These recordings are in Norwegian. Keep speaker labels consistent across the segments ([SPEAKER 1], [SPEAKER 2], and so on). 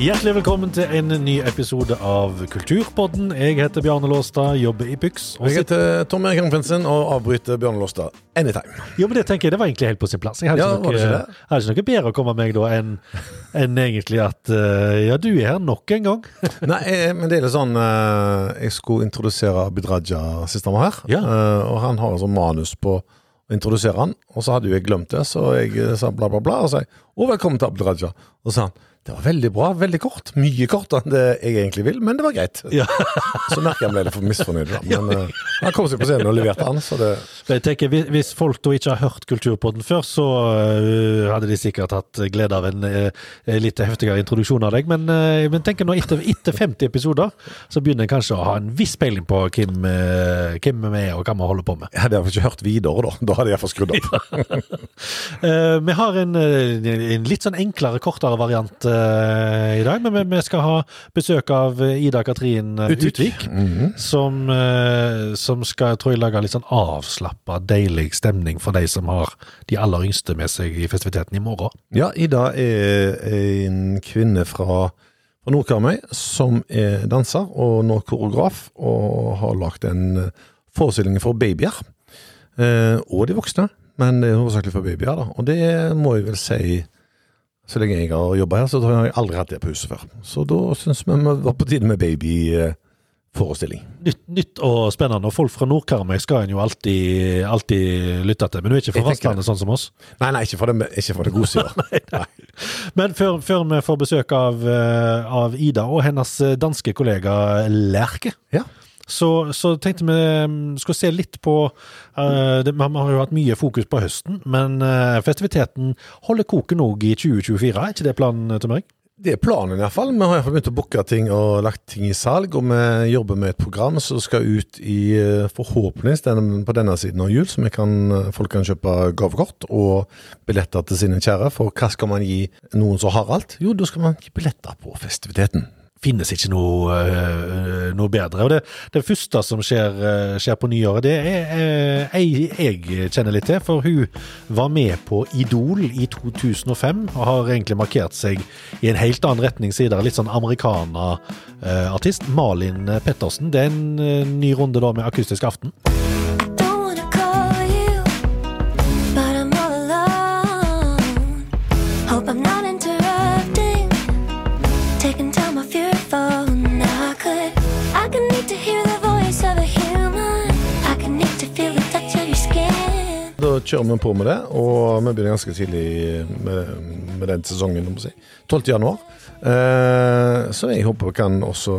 [SPEAKER 1] Hjertelig velkommen til en ny episode av Kulturpodden. Jeg heter Bjarne Låstad, jobber i Pyx.
[SPEAKER 2] Og jeg heter Tom Erik Rangfinsen og avbryter Bjarne Låstad anytime.
[SPEAKER 1] Jo, men Det tenker jeg, det var egentlig helt på sin plass. Jeg hadde,
[SPEAKER 2] Ja,
[SPEAKER 1] ikke, noe,
[SPEAKER 2] ikke
[SPEAKER 1] hadde ikke noe bedre å komme med da enn en egentlig at eh, ja, du er her nok en gang.
[SPEAKER 2] Nei, jeg, men det er litt sånn eh, Jeg skulle introdusere Abid Raja sist han var her.
[SPEAKER 1] Ja.
[SPEAKER 2] Eh, og han har altså manus på introdusere han, og så hadde jo jeg glemt det, så jeg sa bla, bla, bla, og sa jeg, å, velkommen til Abid Raja. Og så sa han det var veldig bra, veldig kort. Mye kortere enn det jeg egentlig vil, men det var greit.
[SPEAKER 1] Ja.
[SPEAKER 2] Så merker jeg han ble litt for misfornøyd, da. Men uh, han kom seg på scenen og leverte han, så det
[SPEAKER 1] jeg tenker, hvis- folk da ikke har hørt Kulturpodden før, så uh, hadde de sikkert hatt glede av en uh, litt heftigere introduksjon av deg. Men, uh, men tenker nå etter, etter 50 episoder, så begynner en kanskje å ha en viss peiling på hvem, hvem vi er og hva vi holder på med.
[SPEAKER 2] Jeg hadde iallfall ikke hørt videre, da. Da hadde jeg iallfall skrudd opp.
[SPEAKER 1] Vi har en, en litt sånn enklere, kortere variant eh, i dag. Men vi, vi skal ha besøk av Ida Katrin Utvik. Utvik.
[SPEAKER 2] -hmm.
[SPEAKER 1] Som, uh, som skal tror jeg, lage litt sånn avslappa, deilig stemning for de som har de aller yngste med seg i festiviteten i morgen.
[SPEAKER 2] Ja, Ida er en kvinne fra, fra Nordkarmøy som er danser og nå koreograf, og har lagt en forestilling for babyer. Eh, og de voksne, men det er hovedsakelig for babyer. da. Og det må jeg vel si Så lenge jeg har jobba her, så har jeg aldri hatt det på huset før. Så da syns vi vi var på tide med babyforestilling.
[SPEAKER 1] Nytt, nytt og spennende. Og folk fra Nordkarmøy skal en jo alltid, alltid lytte til. Men du er ikke fra Vestlandet, sånn som oss?
[SPEAKER 2] Nei, nei, ikke for det, ikke fra det gode sida.
[SPEAKER 1] Men før, før vi får besøk av, eh, av Ida og hennes eh, danske kollega Lerke,
[SPEAKER 2] Ja.
[SPEAKER 1] Så, så tenkte vi skal skulle se litt på Man har jo hatt mye fokus på høsten, men uh, festiviteten holder koken òg i 2024. Er ikke det planen, Tom Erik?
[SPEAKER 2] Det er planen iallfall. Vi har i hvert fall begynt å booke ting og lagt ting i salg. Og vi jobber med et program som skal ut i eh, forhåpentligvis den- på denne siden av jul, så kan, eh, folk kan kjøpe gavekort og billetter til sine kjære. For hva skal man gi noen som har alt? Jo, da skal man gi billetter på festiviteten.
[SPEAKER 1] Finnes ikke noe, eh, noe bedre. Og det, det første som skjer, eh, skjer på nyåret, det er eh, ei jeg kjenner litt til. For hun var med på Idol i 2005 og har egentlig markert seg i en helt annen retning siden. Litt sånn americana-artist. Malin Pettersen. Det er en ny runde da med Akustisk aften.
[SPEAKER 2] Kjører vi på med det, og vi begynner ganske tidlig med, med den sesongen. si. 12. januar. Eh, så jeg håper det kan også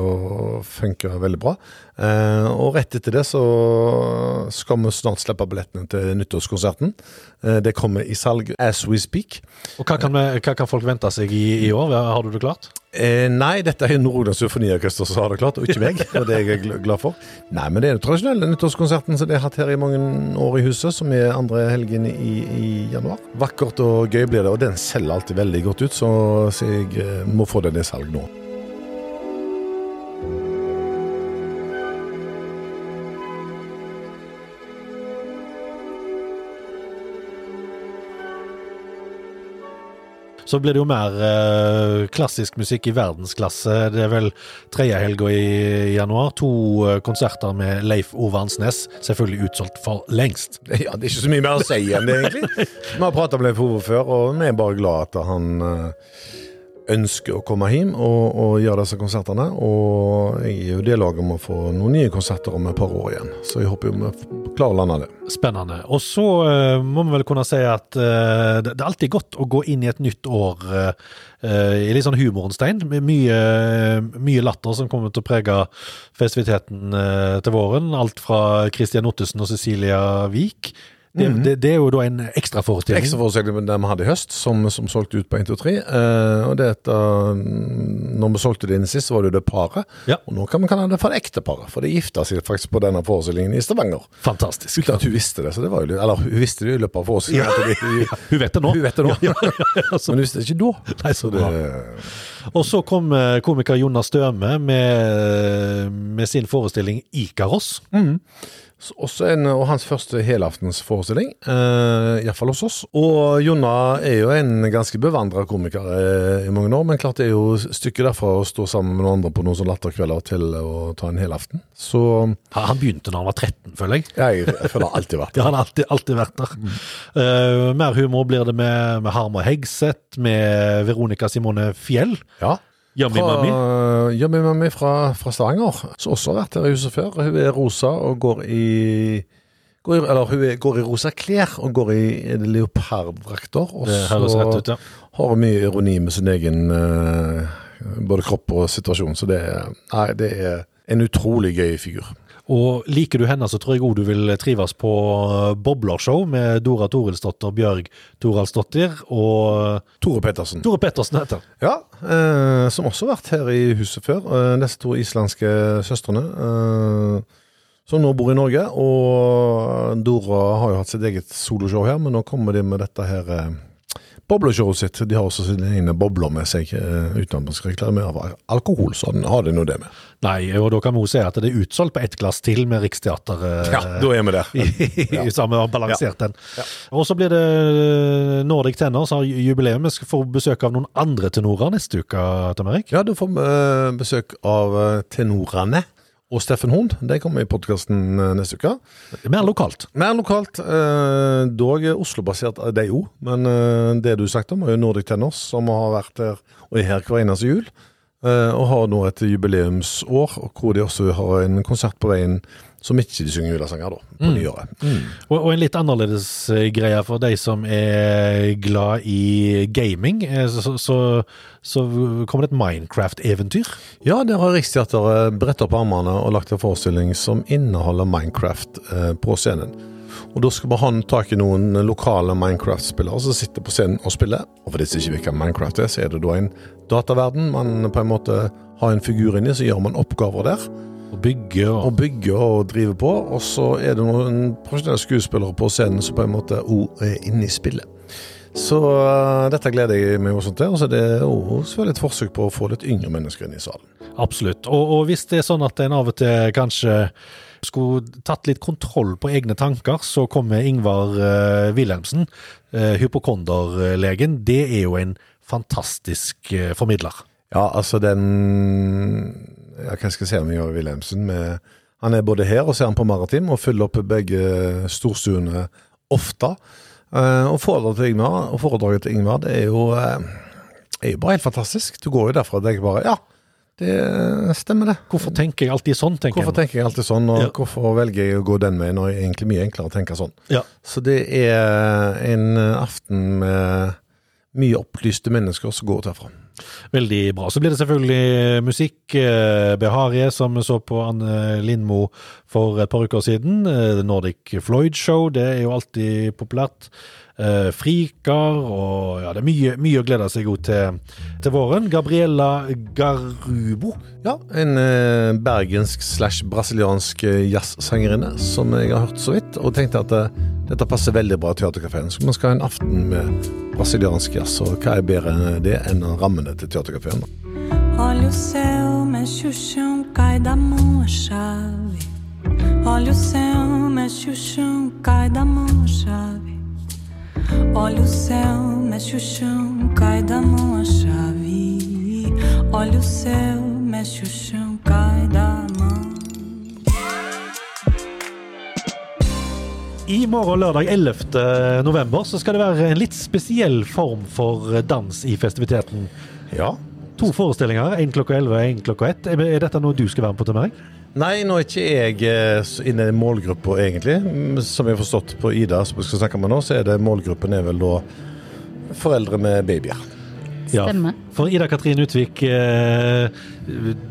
[SPEAKER 2] funke veldig bra. Eh, og rett etter det så skal vi snart slippe billettene til nyttårskonserten. Eh, det kommer i salg as we speak.
[SPEAKER 1] Og hva kan, vi, hva kan folk vente seg i, i år? Har du det klart?
[SPEAKER 2] Eh, nei, dette er Nord-Rogaland Symfoniorkester som har det klart, og ikke meg. Og det er jeg gl- glad for. Nei, men det er den tradisjonelle nyttårskonserten som de har hatt her i mange år i huset, som er andre helgen i, i januar. Vakkert og gøy blir det, og den selger alltid veldig godt ut, så, så jeg må få den i salg nå.
[SPEAKER 1] Så blir det jo mer eh, klassisk musikk i verdensklasse. Det er vel tredje helga i januar. To eh, konserter med Leif Ove Ansnes. Selvfølgelig utsolgt for lengst.
[SPEAKER 2] Ja, Det er ikke så mye mer å si enn det, egentlig. Vi har prata med Leif Ove før, og vi er bare glad at han eh, ønsker å komme hjem og, og gjøre disse konsertene. Og jeg er jo det laget om å få noen nye konserter om et par år igjen, så jeg håper jo vi klarer å lande det.
[SPEAKER 1] Spennende. Og så uh, må vi vel kunne si at uh, det, er alltid godt å gå inn i et nytt år uh, i litt sånn humorens tegn. Mye, mye latter som kommer til å prege festiviteten til våren. Alt fra Christian Ottesen og Cecilia Wiik. Det, det, det er jo da en ekstraforestilling.
[SPEAKER 2] Ekstraforestilling vi hadde i høst, som, som solgte ut på 1, 2, 3. Eh, og det etter, når vi solgte det inn sist, så var det jo det paret.
[SPEAKER 1] Ja.
[SPEAKER 2] Og nå kan vi kalle det for ekteparet, for det gifta seg faktisk på denne forestillingen i Stavanger.
[SPEAKER 1] Fantastisk.
[SPEAKER 2] Uten at hun visste det, så det var jo Eller hun visste det i løpet av forestillingen. at de-
[SPEAKER 1] Hun vet det nå.
[SPEAKER 2] Hun vet det nå.
[SPEAKER 1] Ja, ja, ja, ja,
[SPEAKER 2] Men hun visste det ikke da.
[SPEAKER 1] Nei, så bra. Og så kom eh, komiker Jonas Støme med, med sin forestilling Ikaros.
[SPEAKER 2] Så Også en, og hans første helaftensforestilling, uh, iallfall hos oss. Og Jonna er jo en ganske bevandra komiker eh, i mange år, men klart det er jo stykket derfra å stå sammen med noen andre på noen sånne latterkvelder til å ta en helaften. Så
[SPEAKER 1] Han han begynte da han var 13, føler jeg.
[SPEAKER 2] jeg, jeg føler alltid vært
[SPEAKER 1] Det har han alltid, alltid vært der. Uh, mer humor blir det med, med Harmer Hegseth, med Veronica Simone Fjell.
[SPEAKER 2] Ja.
[SPEAKER 1] Yummy
[SPEAKER 2] Fra, fra, fra Stavanger, som også har vært her i huset før. Hun er rosa og går i, går i Eller hun er, går i rosa klær og går i er leoparddrakter. Og så
[SPEAKER 1] ut, ja.
[SPEAKER 2] har hun mye ironi med sin egen eh, både kropp og situasjon. Så det nei, det er en utrolig gøy figur.
[SPEAKER 1] Og liker du henne, så tror jeg òg du vil trives på eh, Boblershow med Dora Torilsdotter, Bjørg Toralsdottir og
[SPEAKER 2] Tore Pettersen.
[SPEAKER 1] Tore Pettersen heter.
[SPEAKER 2] Ja, eh, som også har vært her i huset før. Eh, disse to islandske søstrene. Eh, som nå bor i Norge. Og Dora har jo hatt sitt eget soloshow her, men nå kommer de med dette her eh, bobleshowet sitt. De har også sine egne bobler med seg, eh, uten at man skal reklamere alkohol. Sånn har de nå det med.
[SPEAKER 1] Nei, og da kan vi også si at det er utsolgt på ett glass til med Riksteater. eh,
[SPEAKER 2] Ja, da er vi der.
[SPEAKER 1] i, ja. samme har balansert den. Og så blir det Nordic Tenor som har jubileum. Vi skal få besøk av noen andre tenorer neste uke, Tom Erik.
[SPEAKER 2] Ja, du får eh, besøk av eh, tenorene og Steffen Hund. De kommer i podkasten neste uke.
[SPEAKER 1] Mer lokalt.
[SPEAKER 2] Mer lokalt, eh, dog Oslo-basert, eh, de òg. Men eh, det du snakket om, er jo Nordic Tenors, som har vært her og er her hver eneste jul. Eh, og har nå et jubileumsår, hvor de også har en konsert på veien som ikke de synger julesanger, da, på nyåret.
[SPEAKER 1] Og, og en litt annerledes eh, greie for de som er glad i gaming. eh, Så, så, så kommer det et Minecraft-eventyr.
[SPEAKER 2] Ja, der har Riksteateret bretta opp armene og lagt en forestilling som inneholder Minecraft eh, på scenen. Og Da skal vi ha tak i noen lokale Minecraft-spillere som sitter på scenen og spiller. Og for de som ikke vet hva Minecraft er, så er det da en dataverden man på en måte har en figur inni, så gjør man oppgaver der.
[SPEAKER 1] Og bygge og
[SPEAKER 2] Og bygge og drive på. Og så er det noen profesjonelle skuespillere på scenen som på en måte òg er inne i spillet. Så uh, dette gleder jeg meg også til. Og så er det også selvfølgelig et forsøk på å få litt yngre mennesker inn i salen.
[SPEAKER 1] Absolutt. Og, og hvis det er sånn at en av og til kanskje skulle tatt litt kontroll på egne tanker, så kommer Ingvar uh, Wilhelmsen, uh, hypokonderlegen. Det er jo en fantastisk formidler.
[SPEAKER 2] Ja, altså den ja, Hva skal jeg si om Ingvar Wilhelmsen? Med, han er både her og så er han på Maritim og fyller opp begge storstuene ofte. Eh, og foredraget til Ingvar, og foredraget til Ingvar det er jo, eh, er jo bare helt fantastisk. Du går jo derfra og tenker bare ja, det stemmer det.
[SPEAKER 1] Hvorfor tenker jeg alltid sånn, tenker
[SPEAKER 2] Hvorfor
[SPEAKER 1] jeg.
[SPEAKER 2] tenker jeg alltid sånn, og
[SPEAKER 1] Ja.
[SPEAKER 2] hvorfor velger jeg å gå den veien når det er egentlig mye enklere å tenke sånn?
[SPEAKER 1] Ja.
[SPEAKER 2] Så det er en aften med mye opplyste mennesker som går derfra.
[SPEAKER 1] Veldig bra. Så blir det selvfølgelig musikk. eh, Beharie, som vi så på Anne Lindmo for et par uker siden. Eh, The Nordic Floyd Show, det er jo alltid populært. Eh, Frikar, og ja, det er mye, mye å glede seg til til våren. Gabriella Garubo.
[SPEAKER 2] Ja, en bergensk slash brasiliansk jazzsangerinne som jeg har hørt så vidt, og tenkte at eh, dette passer veldig bra til Teaterkafeen. Så man skal ha en aften med brasiliansk jazz, og hva er bedre enn det enn rammene da?
[SPEAKER 3] Olha o céu, mexe o chão, cai da mão a chave. Olha o céu, mexe o chão, cai da mão a chave. Olha o céu, mexe o chão, cai da mão a chave. Olha o céu, mexe o chão, cai da
[SPEAKER 1] I morgen lørdag 11. november så skal det være en litt spesiell form for dans i festiviteten.
[SPEAKER 2] Ja.
[SPEAKER 1] To forestillinger, én klokka 11 og én klokka 1. Er dette noe du skal være med på til meg?
[SPEAKER 2] Nei, nå er ikke jeg eh, inne i målgruppa, egentlig. Mm, Som jeg har forstått på Ida, som vi skal snakke med nå, så er det målgruppen er vel da foreldre med babyer.
[SPEAKER 1] Ja,
[SPEAKER 4] Stemmer.
[SPEAKER 1] For Ida Katrin Utvik, eh,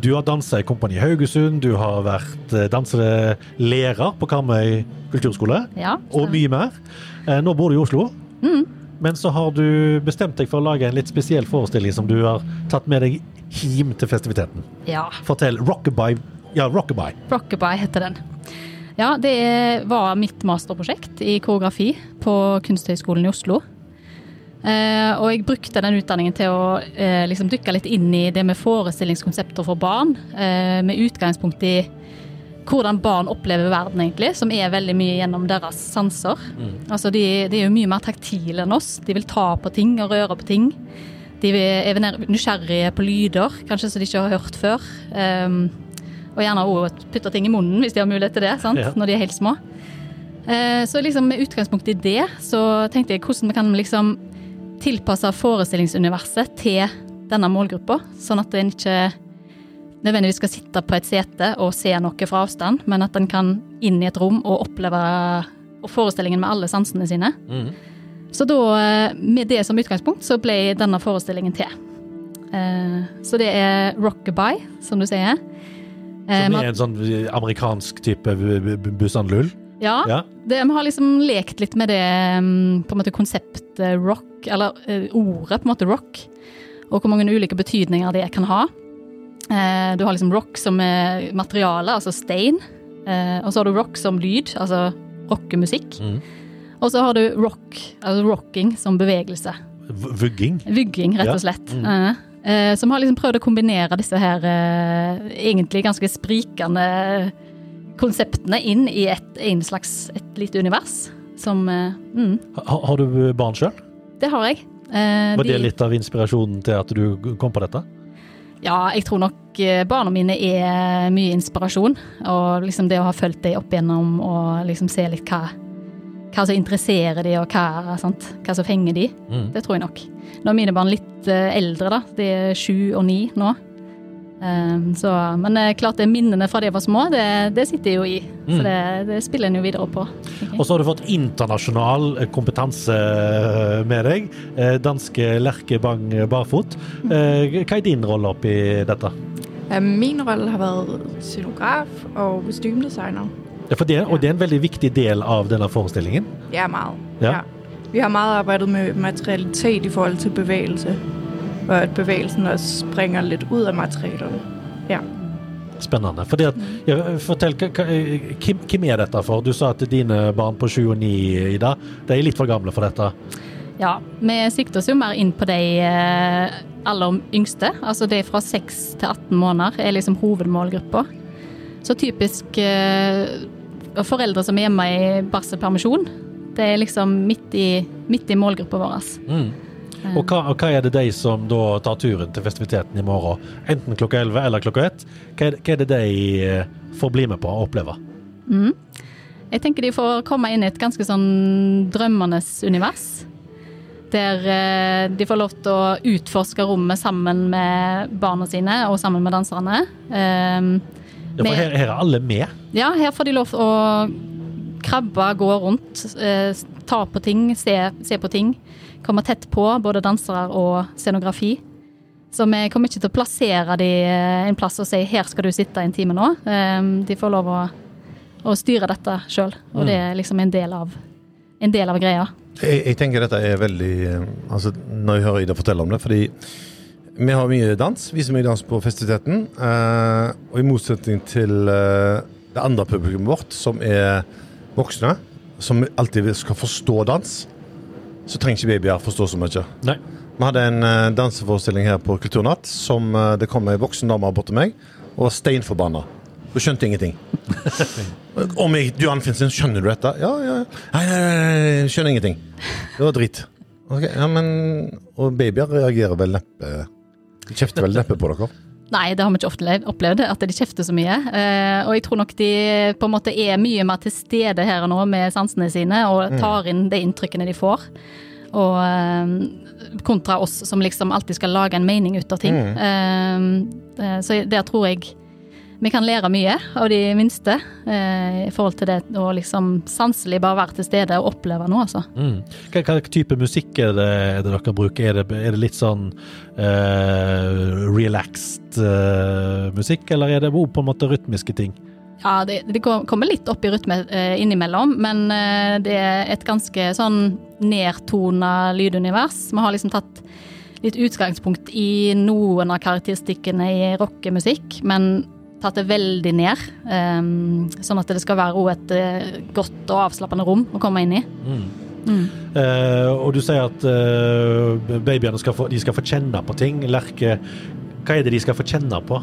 [SPEAKER 1] du har dansa i Kompani Haugesund, du har vært eh, danselærer på Karmøy kulturskole,
[SPEAKER 4] Ja,
[SPEAKER 1] og mye mer. Eh, Nå bor du i Oslo, men så har du bestemt deg for å lage en litt spesiell forestilling som du har tatt med deg hjem til festiviteten.
[SPEAKER 4] Ja.
[SPEAKER 1] Fortell. Rockabye. Ja, Rockabye.
[SPEAKER 4] Rockabye heter den. Ja, det var mitt masterprosjekt i koreografi på Kunsthøgskolen i Oslo. Eh, og jeg brukte den utdanningen til å eh, liksom dykke litt inn i det med forestillingskonsepter for barn, eh, med utgangspunkt i hvordan barn opplever verden, egentlig, som er veldig mye gjennom deres sanser. Altså, de, de er jo mye mer taktile enn oss. De vil ta på ting og røre på ting. De er nysgjerrige på lyder, kanskje som de ikke har hørt før. Um, og gjerne òg putte ting i munnen hvis de har mulighet til det, sant?
[SPEAKER 1] Ja.
[SPEAKER 4] når de er helt små. Eh, så liksom med utgangspunkt i det, så tenkte jeg hvordan vi kan liksom tilpasse forestillingsuniverset til denne målgruppa, sånn at en ikke nødvendigvis skal sitte på et sete og se noe fra avstand, men at en kan inn i et rom og oppleve forestillingen med alle sansene sine.
[SPEAKER 1] Mm.
[SPEAKER 4] Så da, eh, med det som utgangspunkt, så ble denne forestillingen til. Eh, Så det er rockabye, som du sier. Eh,
[SPEAKER 1] Som er en sånn amerikansk type bu- bu- bu- Busan-lull.
[SPEAKER 4] Ja,
[SPEAKER 1] Ja.
[SPEAKER 4] det, vi har liksom lekt litt med det mm, på en måte konseptet rock, eller eh, ordet på en måte rock, og hvor mange ulike betydninger det kan ha. Eh, du har liksom rock som er materiale, altså stein, eh, og så har du rock som lyd, altså rockemusikk.
[SPEAKER 1] Mm.
[SPEAKER 4] Og så har du rock, altså rocking som bevegelse.
[SPEAKER 1] Vugging?
[SPEAKER 4] Vugging. Rett og slett.
[SPEAKER 1] Mm.
[SPEAKER 4] Eh, eh, som har liksom prøvd å kombinere disse her egentlig ganske sprikende konseptene inn i et, en slags et lite univers. Som eh, mm,
[SPEAKER 1] Ha, har du barn sjøl?
[SPEAKER 4] Det har jeg. Eh,
[SPEAKER 1] Var det
[SPEAKER 4] de-
[SPEAKER 1] litt av inspirasjonen til at du kom på dette?
[SPEAKER 4] Ja, jeg tror nok eh, barna mine er mye inspirasjon. Og liksom det å ha fulgt dem opp igjennom og liksom se litt hva, hva som interesserer de og hva, sant? hva som fenger de.
[SPEAKER 1] Mm.
[SPEAKER 4] Det tror jeg nok. Nå er mine barn litt eh, eldre, da. De er sju og ni nå. Um, så, men det er klart det minnene fra de var små, det, det sitter jo i.
[SPEAKER 1] Mm.
[SPEAKER 4] Så det, det spiller en jo videre på. Okay.
[SPEAKER 1] Og så har du fått internasjonal eh, kompetanse eh, med deg. Eh, Danske Lerke Bang Barfot. Eh, Hva er din rolle oppi dette?
[SPEAKER 5] Min rolle har vært scenograf og kostymedesigner.
[SPEAKER 1] Ja, for det, og det er en veldig viktig del av denne forestillingen.
[SPEAKER 5] Ja, meget.
[SPEAKER 1] Ja.
[SPEAKER 5] Vi har meget arbeidet med materialitet i forhold til bevægelse. Og at bevægelsen også springer lidt ud af materialerne. Ja.
[SPEAKER 1] Spennende. Fordi at, ja, fortell, hvem, hvem er dette for? Du sa at dine barn på 7 og ni, Ida, de er litt for gamle for dette.
[SPEAKER 4] Ja, vi sikter oss jo mer inn på de eh, aller yngste. Altså de fra 6 til 18 måneder er liksom hovedmålgruppa. Så typisk eh, foreldre som er hjemme i barselpermisjon. Det er liksom midt i, midt i målgruppa vår.
[SPEAKER 1] Mm. Og hva, og hva er det de som da tar turen til festiviteten i morgen, enten klokka 11 eller klokka 1, hva er, hva er det de eh, får bli med på og oppleve?
[SPEAKER 4] Mm. Jeg tenker de får komme inn i et ganske sånn drømmenes univers. Der eh, de får lov til å utforske rommet sammen med barna sine og sammen med danserne. Um,
[SPEAKER 1] Ja, for her, her er alle med.
[SPEAKER 4] Ja, her får de lov å krabbe, gå rundt, eh, ta på ting, se, se på ting. Komme tett på, både dansere og scenografi. Så vi kommer ikke til å plassere dem eh, en plass og si 'her skal du sitte en time nå'. Eh, De får lov å, å styre dette sjøl, og det er liksom en del av, en del av greia.
[SPEAKER 2] Jeg, jeg tenker dette er veldig eh, Altså, når jeg hører Ida fortelle om det, fordi vi har mye dans, viser mye dans på festiviteten. eh, og i motsetning til det andre publikummet vårt, som er voksne, som alltid skal forstå dans, så trenger ikke babyer forstå så mye.
[SPEAKER 1] Nei.
[SPEAKER 2] Vi hadde en uh, danseforestilling her på Kulturnatt som uh, det kom ei voksen dame bort til meg og var steinforbanna. Hun skjønte ingenting. Om jeg, du Anfinsen, skjønner du dette? Ja, ja. Nei, nei, nei, nei, skjønner ingenting. Det var dritt. Okay, ja, men Og babyer reagerer vel neppe kjefter vel neppe på dere?
[SPEAKER 4] Nei, det har vi ikke ofte opplevd, at de kjefter så mye. Eh, og jeg tror nok de på en måte er mye mer til stede her og nå med sansene sine, og tar inn de inntrykkene de får. Og eh, kontra oss som liksom alltid skal lage en mening ut av ting. Eh, eh, så der tror jeg vi kan lære mye av de minste eh, i forhold til det å liksom sanselig bare være til stede og oppleve noe, altså.
[SPEAKER 1] Mm. Hva, hva type musikk er det, er det dere bruker? Er det, er det litt sånn eh, relaxed eh, musikk, eller er det på en måte rytmiske ting?
[SPEAKER 4] Ja, det, det kommer litt opp i rytme eh, innimellom, men eh, det er et ganske sånn nedtona lydunivers. Vi har liksom tatt litt utgangspunkt i noen av karakteristikkene i rockemusikk, men tatt det veldig ned. Um, sånn at det skal være et eh, godt og avslappende rom å komme inn i.
[SPEAKER 1] Mm. Eh, og du sier at uh, babyene skal få, de skal få kjenne på ting. Lerke, hva er det de skal få kjenne på?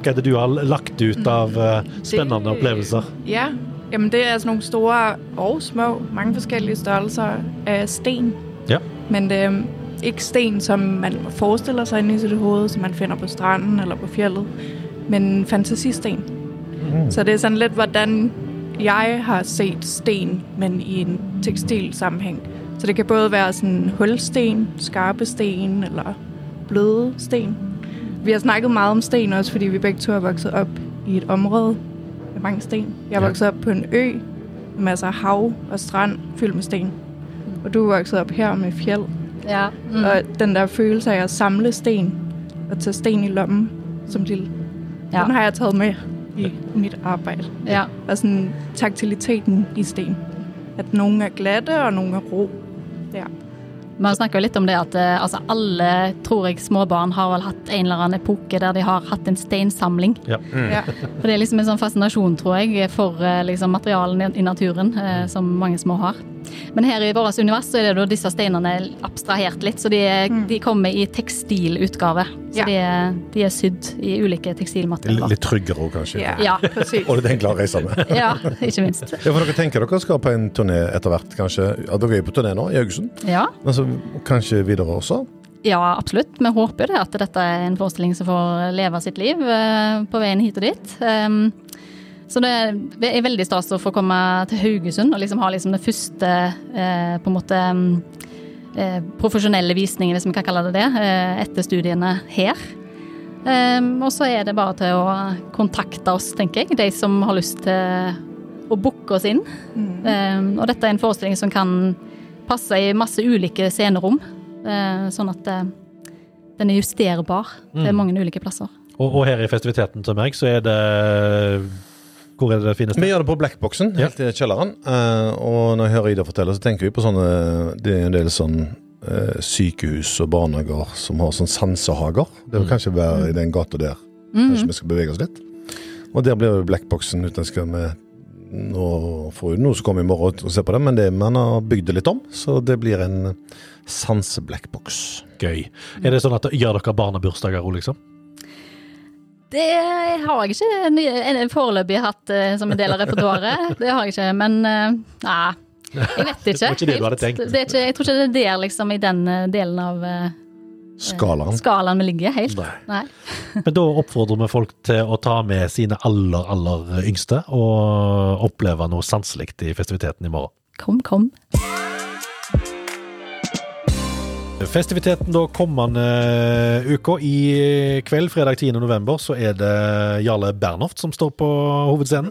[SPEAKER 1] Hva er det du har lagt ut av uh, spennende
[SPEAKER 5] Det-
[SPEAKER 1] opplevelser?
[SPEAKER 5] Ja, jamen det er altså noen store og små, mange forskellige størrelser af sten.
[SPEAKER 1] Ja.
[SPEAKER 5] Men det er ikke sten, som man forestiller seg inni i hode, hoved, som man finner på stranden eller på fjellet, men fantasisten. Mm. Så det er sådan lidt, hvordan jeg har set sten, men i en tekstilsammenhæng. Så det kan både være sådan hulsten, skarpe sten eller bløde sten. Vi har snakket meget om sten også, fordi vi begge to har vokset op i et område med mange sten. Jeg er
[SPEAKER 1] Ja.
[SPEAKER 5] vokset op på en ø med masser af hav og strand fyldt med sten. Og du er vokset op her med fjeld.
[SPEAKER 4] Ja. Mm.
[SPEAKER 5] Og den der følelse af at samle sten og tage sten i lommen som lille,
[SPEAKER 4] Ja.
[SPEAKER 5] den har jeg taget med i mit arbejde.
[SPEAKER 4] ja.
[SPEAKER 5] Og sådan taktiliteten i sten. At noen er glatte, og noen er ro. Ja.
[SPEAKER 4] Man snakker jo litt om det at eh, altså, alle, tror jeg, småbarn har vel hatt en eller annen epoke der de har hatt en steinsamling.
[SPEAKER 1] Ja.
[SPEAKER 5] ja.
[SPEAKER 4] For det er liksom en sånn fascinasjon, tror jeg, for eh, liksom, materialene i naturen, eh, som mange små har. Men her i vårt univers så er det da disse steinene abstrahert litt, så de, er- de kommer i tekstilutgave. Så
[SPEAKER 5] Ja.
[SPEAKER 4] de, er, de er sydd i ulike tekstilmaterialer.
[SPEAKER 2] litt tryggere òg, kanskje.
[SPEAKER 5] Ja,
[SPEAKER 4] Ja.
[SPEAKER 5] præcis.
[SPEAKER 2] Og litt enklere å reise med.
[SPEAKER 4] Ja, ikke minst.
[SPEAKER 2] Ja, for dere tenker dere skal på en turné etter hvert, kanskje? Ja, dere er på turné nå, i Haugesund.
[SPEAKER 4] Ja,
[SPEAKER 2] Men kanskje videre også?
[SPEAKER 4] ja, absolutt. Vi håper jo det at dette er en forestilling som får leve sitt liv eh, på veien hit og dit. Så det er veldig stas å få komme til Haugesund og liksom ha liksom det første eh, på en måte mm, eh, profesjonelle visningen, hvis vi kan kalle det det, eh, etter studiene her. Um, og så er det bare til å kontakte oss, tenker jeg, de som har lyst til å booke oss inn. Um, og dette er en forestilling som kan passe i masse ulike scenerom, eh, sånn at eh, den er justerbar til mange ulike plasser.
[SPEAKER 1] Og, og her i festiviteten til meg, så er det Hvor er det det finnes?
[SPEAKER 2] Vi gjør det på Blackboxen,
[SPEAKER 1] Ja.
[SPEAKER 2] helt i kjelleren. Eh, og når jeg hører Ida fortelle, så tenker vi på sånne Det er en del sånn eh, sykehus og barnehager som har sånn sansehager. Det vil kanskje være i den gata der. Kanskje vi skal bevege oss litt. Og der blir Blackboxen utenlandsk skal vi Nå får vi noe som kommer i morgen og se på det, men det, man har bygd det litt om, så det blir en sanse-blackbox.
[SPEAKER 1] Gøy. Er det sånn at gjør dere barnebursdager òg, liksom?
[SPEAKER 4] Det har jeg ikke foreløpig hatt eh, som en del av repertoaret. Det har jeg ikke, men eh, nei. Jeg vet ikke.
[SPEAKER 1] Det var ikke det du hadde tenkt.
[SPEAKER 4] Det er ikke, jeg tror ikke det er der, liksom, i den eh, delen av
[SPEAKER 2] Skalaen.
[SPEAKER 4] skalaen vi ligger, helt.
[SPEAKER 1] Nei.
[SPEAKER 4] Nei.
[SPEAKER 1] Men da oppfordrer vi folk til å ta med sine aller, aller yngste og oppleve noe sanselig i festiviteten i morgen.
[SPEAKER 4] Kom, kom.
[SPEAKER 1] Festiviteten da kommende uka. I kveld, fredag 10. november, så er det Jarle Bernhoft som står på hovedscenen.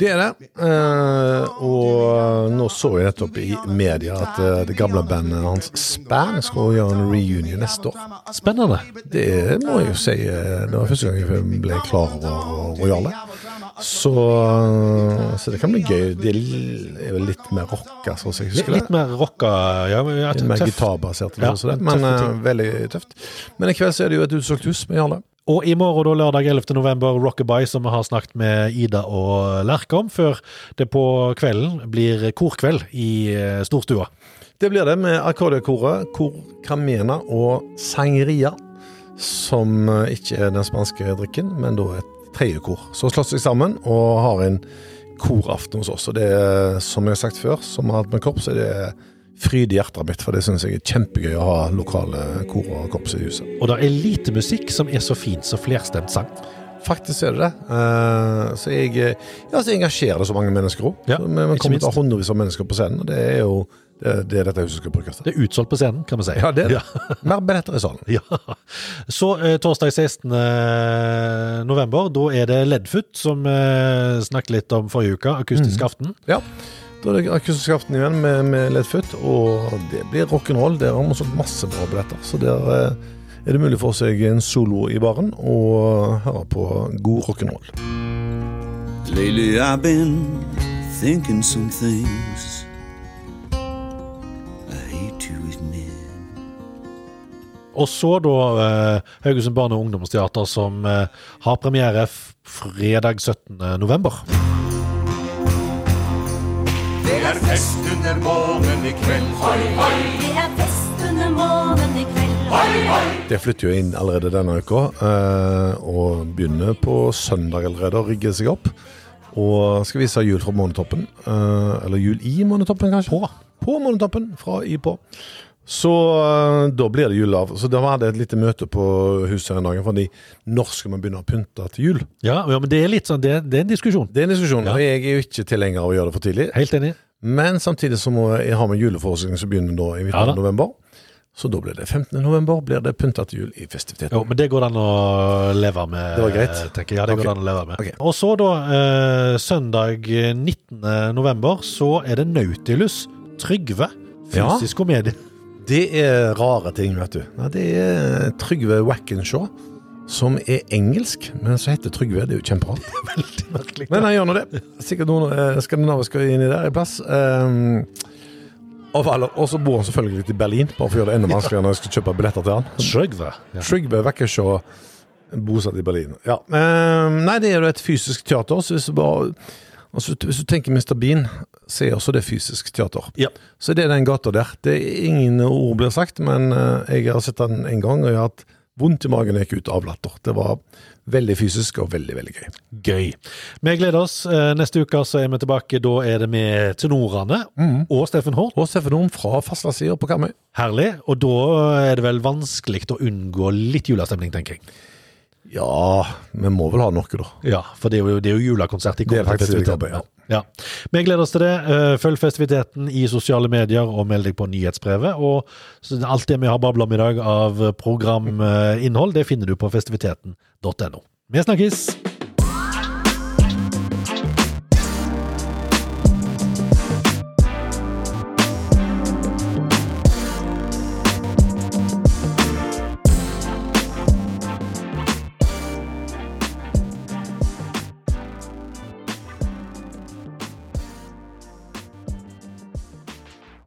[SPEAKER 2] Det er det. Eh, og nå så jeg nettopp i media at eh, det gamle bandet hans Span skal gjøre en reunion neste år.
[SPEAKER 1] Spennende.
[SPEAKER 2] Det må jeg jo si. eh, Det var første gang jeg ble klar over Royale. Så, eh, så det kan bli gøy. Det er vel litt mer rocka, sånn som jeg husker det.
[SPEAKER 1] litt mer rocka, ja. men ja
[SPEAKER 2] Litt mer gitarbasert.
[SPEAKER 1] Ja.
[SPEAKER 2] Men eh, veldig tøft. Men i kveld så er det jo et utsolgt hus med Jarle.
[SPEAKER 1] Og i morgen, da, lørdag 11. november, Rockabye, som vi har snakket med Ida og Lerke om, før det på kvelden blir korkveld i eh, storstua.
[SPEAKER 2] Det blir det med Arkadia-koret, Kor Camena og Sangria. Som ikke er den spanske drikken, men da et tredje kor. Så slåss seg sammen og har en koraften hos oss. Og det er, som jeg har sagt før, som har hatt med korps, er det fryd i hjertet mitt. For det syns jeg er kjempegøy å ha lokale kor og korps i huset.
[SPEAKER 1] Og det er lite musikk som er så fint som flerstemt sang.
[SPEAKER 2] Faktisk er det det. Eh, så jeg, eh, ja, så engasjerer det så mange mennesker òg.
[SPEAKER 1] Ja,
[SPEAKER 2] vi vi
[SPEAKER 1] ikke
[SPEAKER 2] kommer til å ha hundrevis av mennesker på scenen, og det er jo det, det er dette huset skal brukes til.
[SPEAKER 1] Det er utsolgt på scenen, kan vi si.
[SPEAKER 2] Ja, det er det. Mer billetter i salen.
[SPEAKER 1] Ja. Så eh, torsdag 16. november, da er det Ledfoot som eh, snakket litt om forrige uke, akustisk aften.
[SPEAKER 2] Ja. Da er det akustisk aften igjen med, med Ledfoot, og det blir rock'n'roll. Der har vi solgt masse bra billetter, så der eh, er det mulig for seg en solo i baren og høre på god rock'n'roll.
[SPEAKER 6] Lately I've been thinking some things
[SPEAKER 1] Og så da eh, Haugesund barne- og ungdomsteater, som eh, har premiere f- fredag 17. november.
[SPEAKER 7] Det er fest under månen i kveld. Hoi, hoi.
[SPEAKER 8] Det er fest under månen i kveld.
[SPEAKER 2] Det flytter jo inn allerede denne uka, eh, og begynner på søndag allerede å rigge seg opp. Og skal vise jul fra Månetoppen. eh, eller jul i Månetoppen, kanskje? På, på Månetoppen, fra i på. Så eh, da blir det jul av. Så da var det et lite møte på huset her en dag, fordi når skal man begynne å pynte til jul?
[SPEAKER 1] Ja, ja, men det er litt sånn, det, det er en diskusjon.
[SPEAKER 2] Det er en diskusjon,
[SPEAKER 1] Ja.
[SPEAKER 2] og jeg er jo ikke tilhenger av å gjøre det for tidlig.
[SPEAKER 1] Helt enig.
[SPEAKER 2] Men samtidig så må jeg ha med juleforestilling som begynner da i midten
[SPEAKER 1] Ja
[SPEAKER 2] november. Så da blir det 15. november, blir det pynta til jul i festiviteten.
[SPEAKER 1] Jo, men det går an å leve med.
[SPEAKER 2] Det var greit.
[SPEAKER 1] tenker jeg. Ja, det
[SPEAKER 2] okay.
[SPEAKER 1] går an å leve med.
[SPEAKER 2] Ok.
[SPEAKER 1] Og så da, eh, søndag 19. november, så er det Nautilus Trygve.
[SPEAKER 2] Ja.
[SPEAKER 1] Fysisk komedie.
[SPEAKER 2] Det er rare ting, vet du. Nei, det er Trygve Wackenshaw, som er engelsk, men som heter Trygve. Det er jo kjemperart.
[SPEAKER 1] Veldig merkelig.
[SPEAKER 2] Men han gjør nå det. Sikkert noen eh, skandinaviske inni der i plass. Um, og så bor han selvfølgelig litt i Berlin, bare for å gjøre det enda vanskeligere når jeg skal kjøpe billetter til han.
[SPEAKER 1] Trygve. Ja.
[SPEAKER 2] Trygve Wackenshaw, bosatt i Berlin. Ja. Um, nei, det er jo et fysisk teater. Så hvis du, bare, altså, hvis du tenker Mr. Bean, så er også det fysisk teater.
[SPEAKER 1] Ja.
[SPEAKER 2] Så det er den gata der. Det er ingen ord blir sagt, men eh, jeg har sett den en gang, og jeg har hatt vondt i magen jeg gikk ut av latter. Det var veldig fysisk og veldig, veldig gøy.
[SPEAKER 1] Gøy. Vi gleder oss. Eh, Neste uke så er vi tilbake. Da er det med tenorene og Steffen Horn.
[SPEAKER 2] Og Steffen Horn fra fastlandssida på Karmøy.
[SPEAKER 1] Herlig. Og da er det vel vanskelig å unngå litt julestemning, tenker jeg.
[SPEAKER 2] Ja, vi må vel ha noe, da.
[SPEAKER 1] Ja, for det er jo, det er jo julekonsert i
[SPEAKER 2] Det er faktisk det
[SPEAKER 1] festiviteten.
[SPEAKER 2] jobber,
[SPEAKER 1] Ja. Vi gleder oss til det. Eh, Følg festiviteten i sosiale medier, og meld deg på nyhetsbrevet. Og alt det vi har babla om i dag av programinnhold, det finner du på festiviteten.no. Vi snakkes!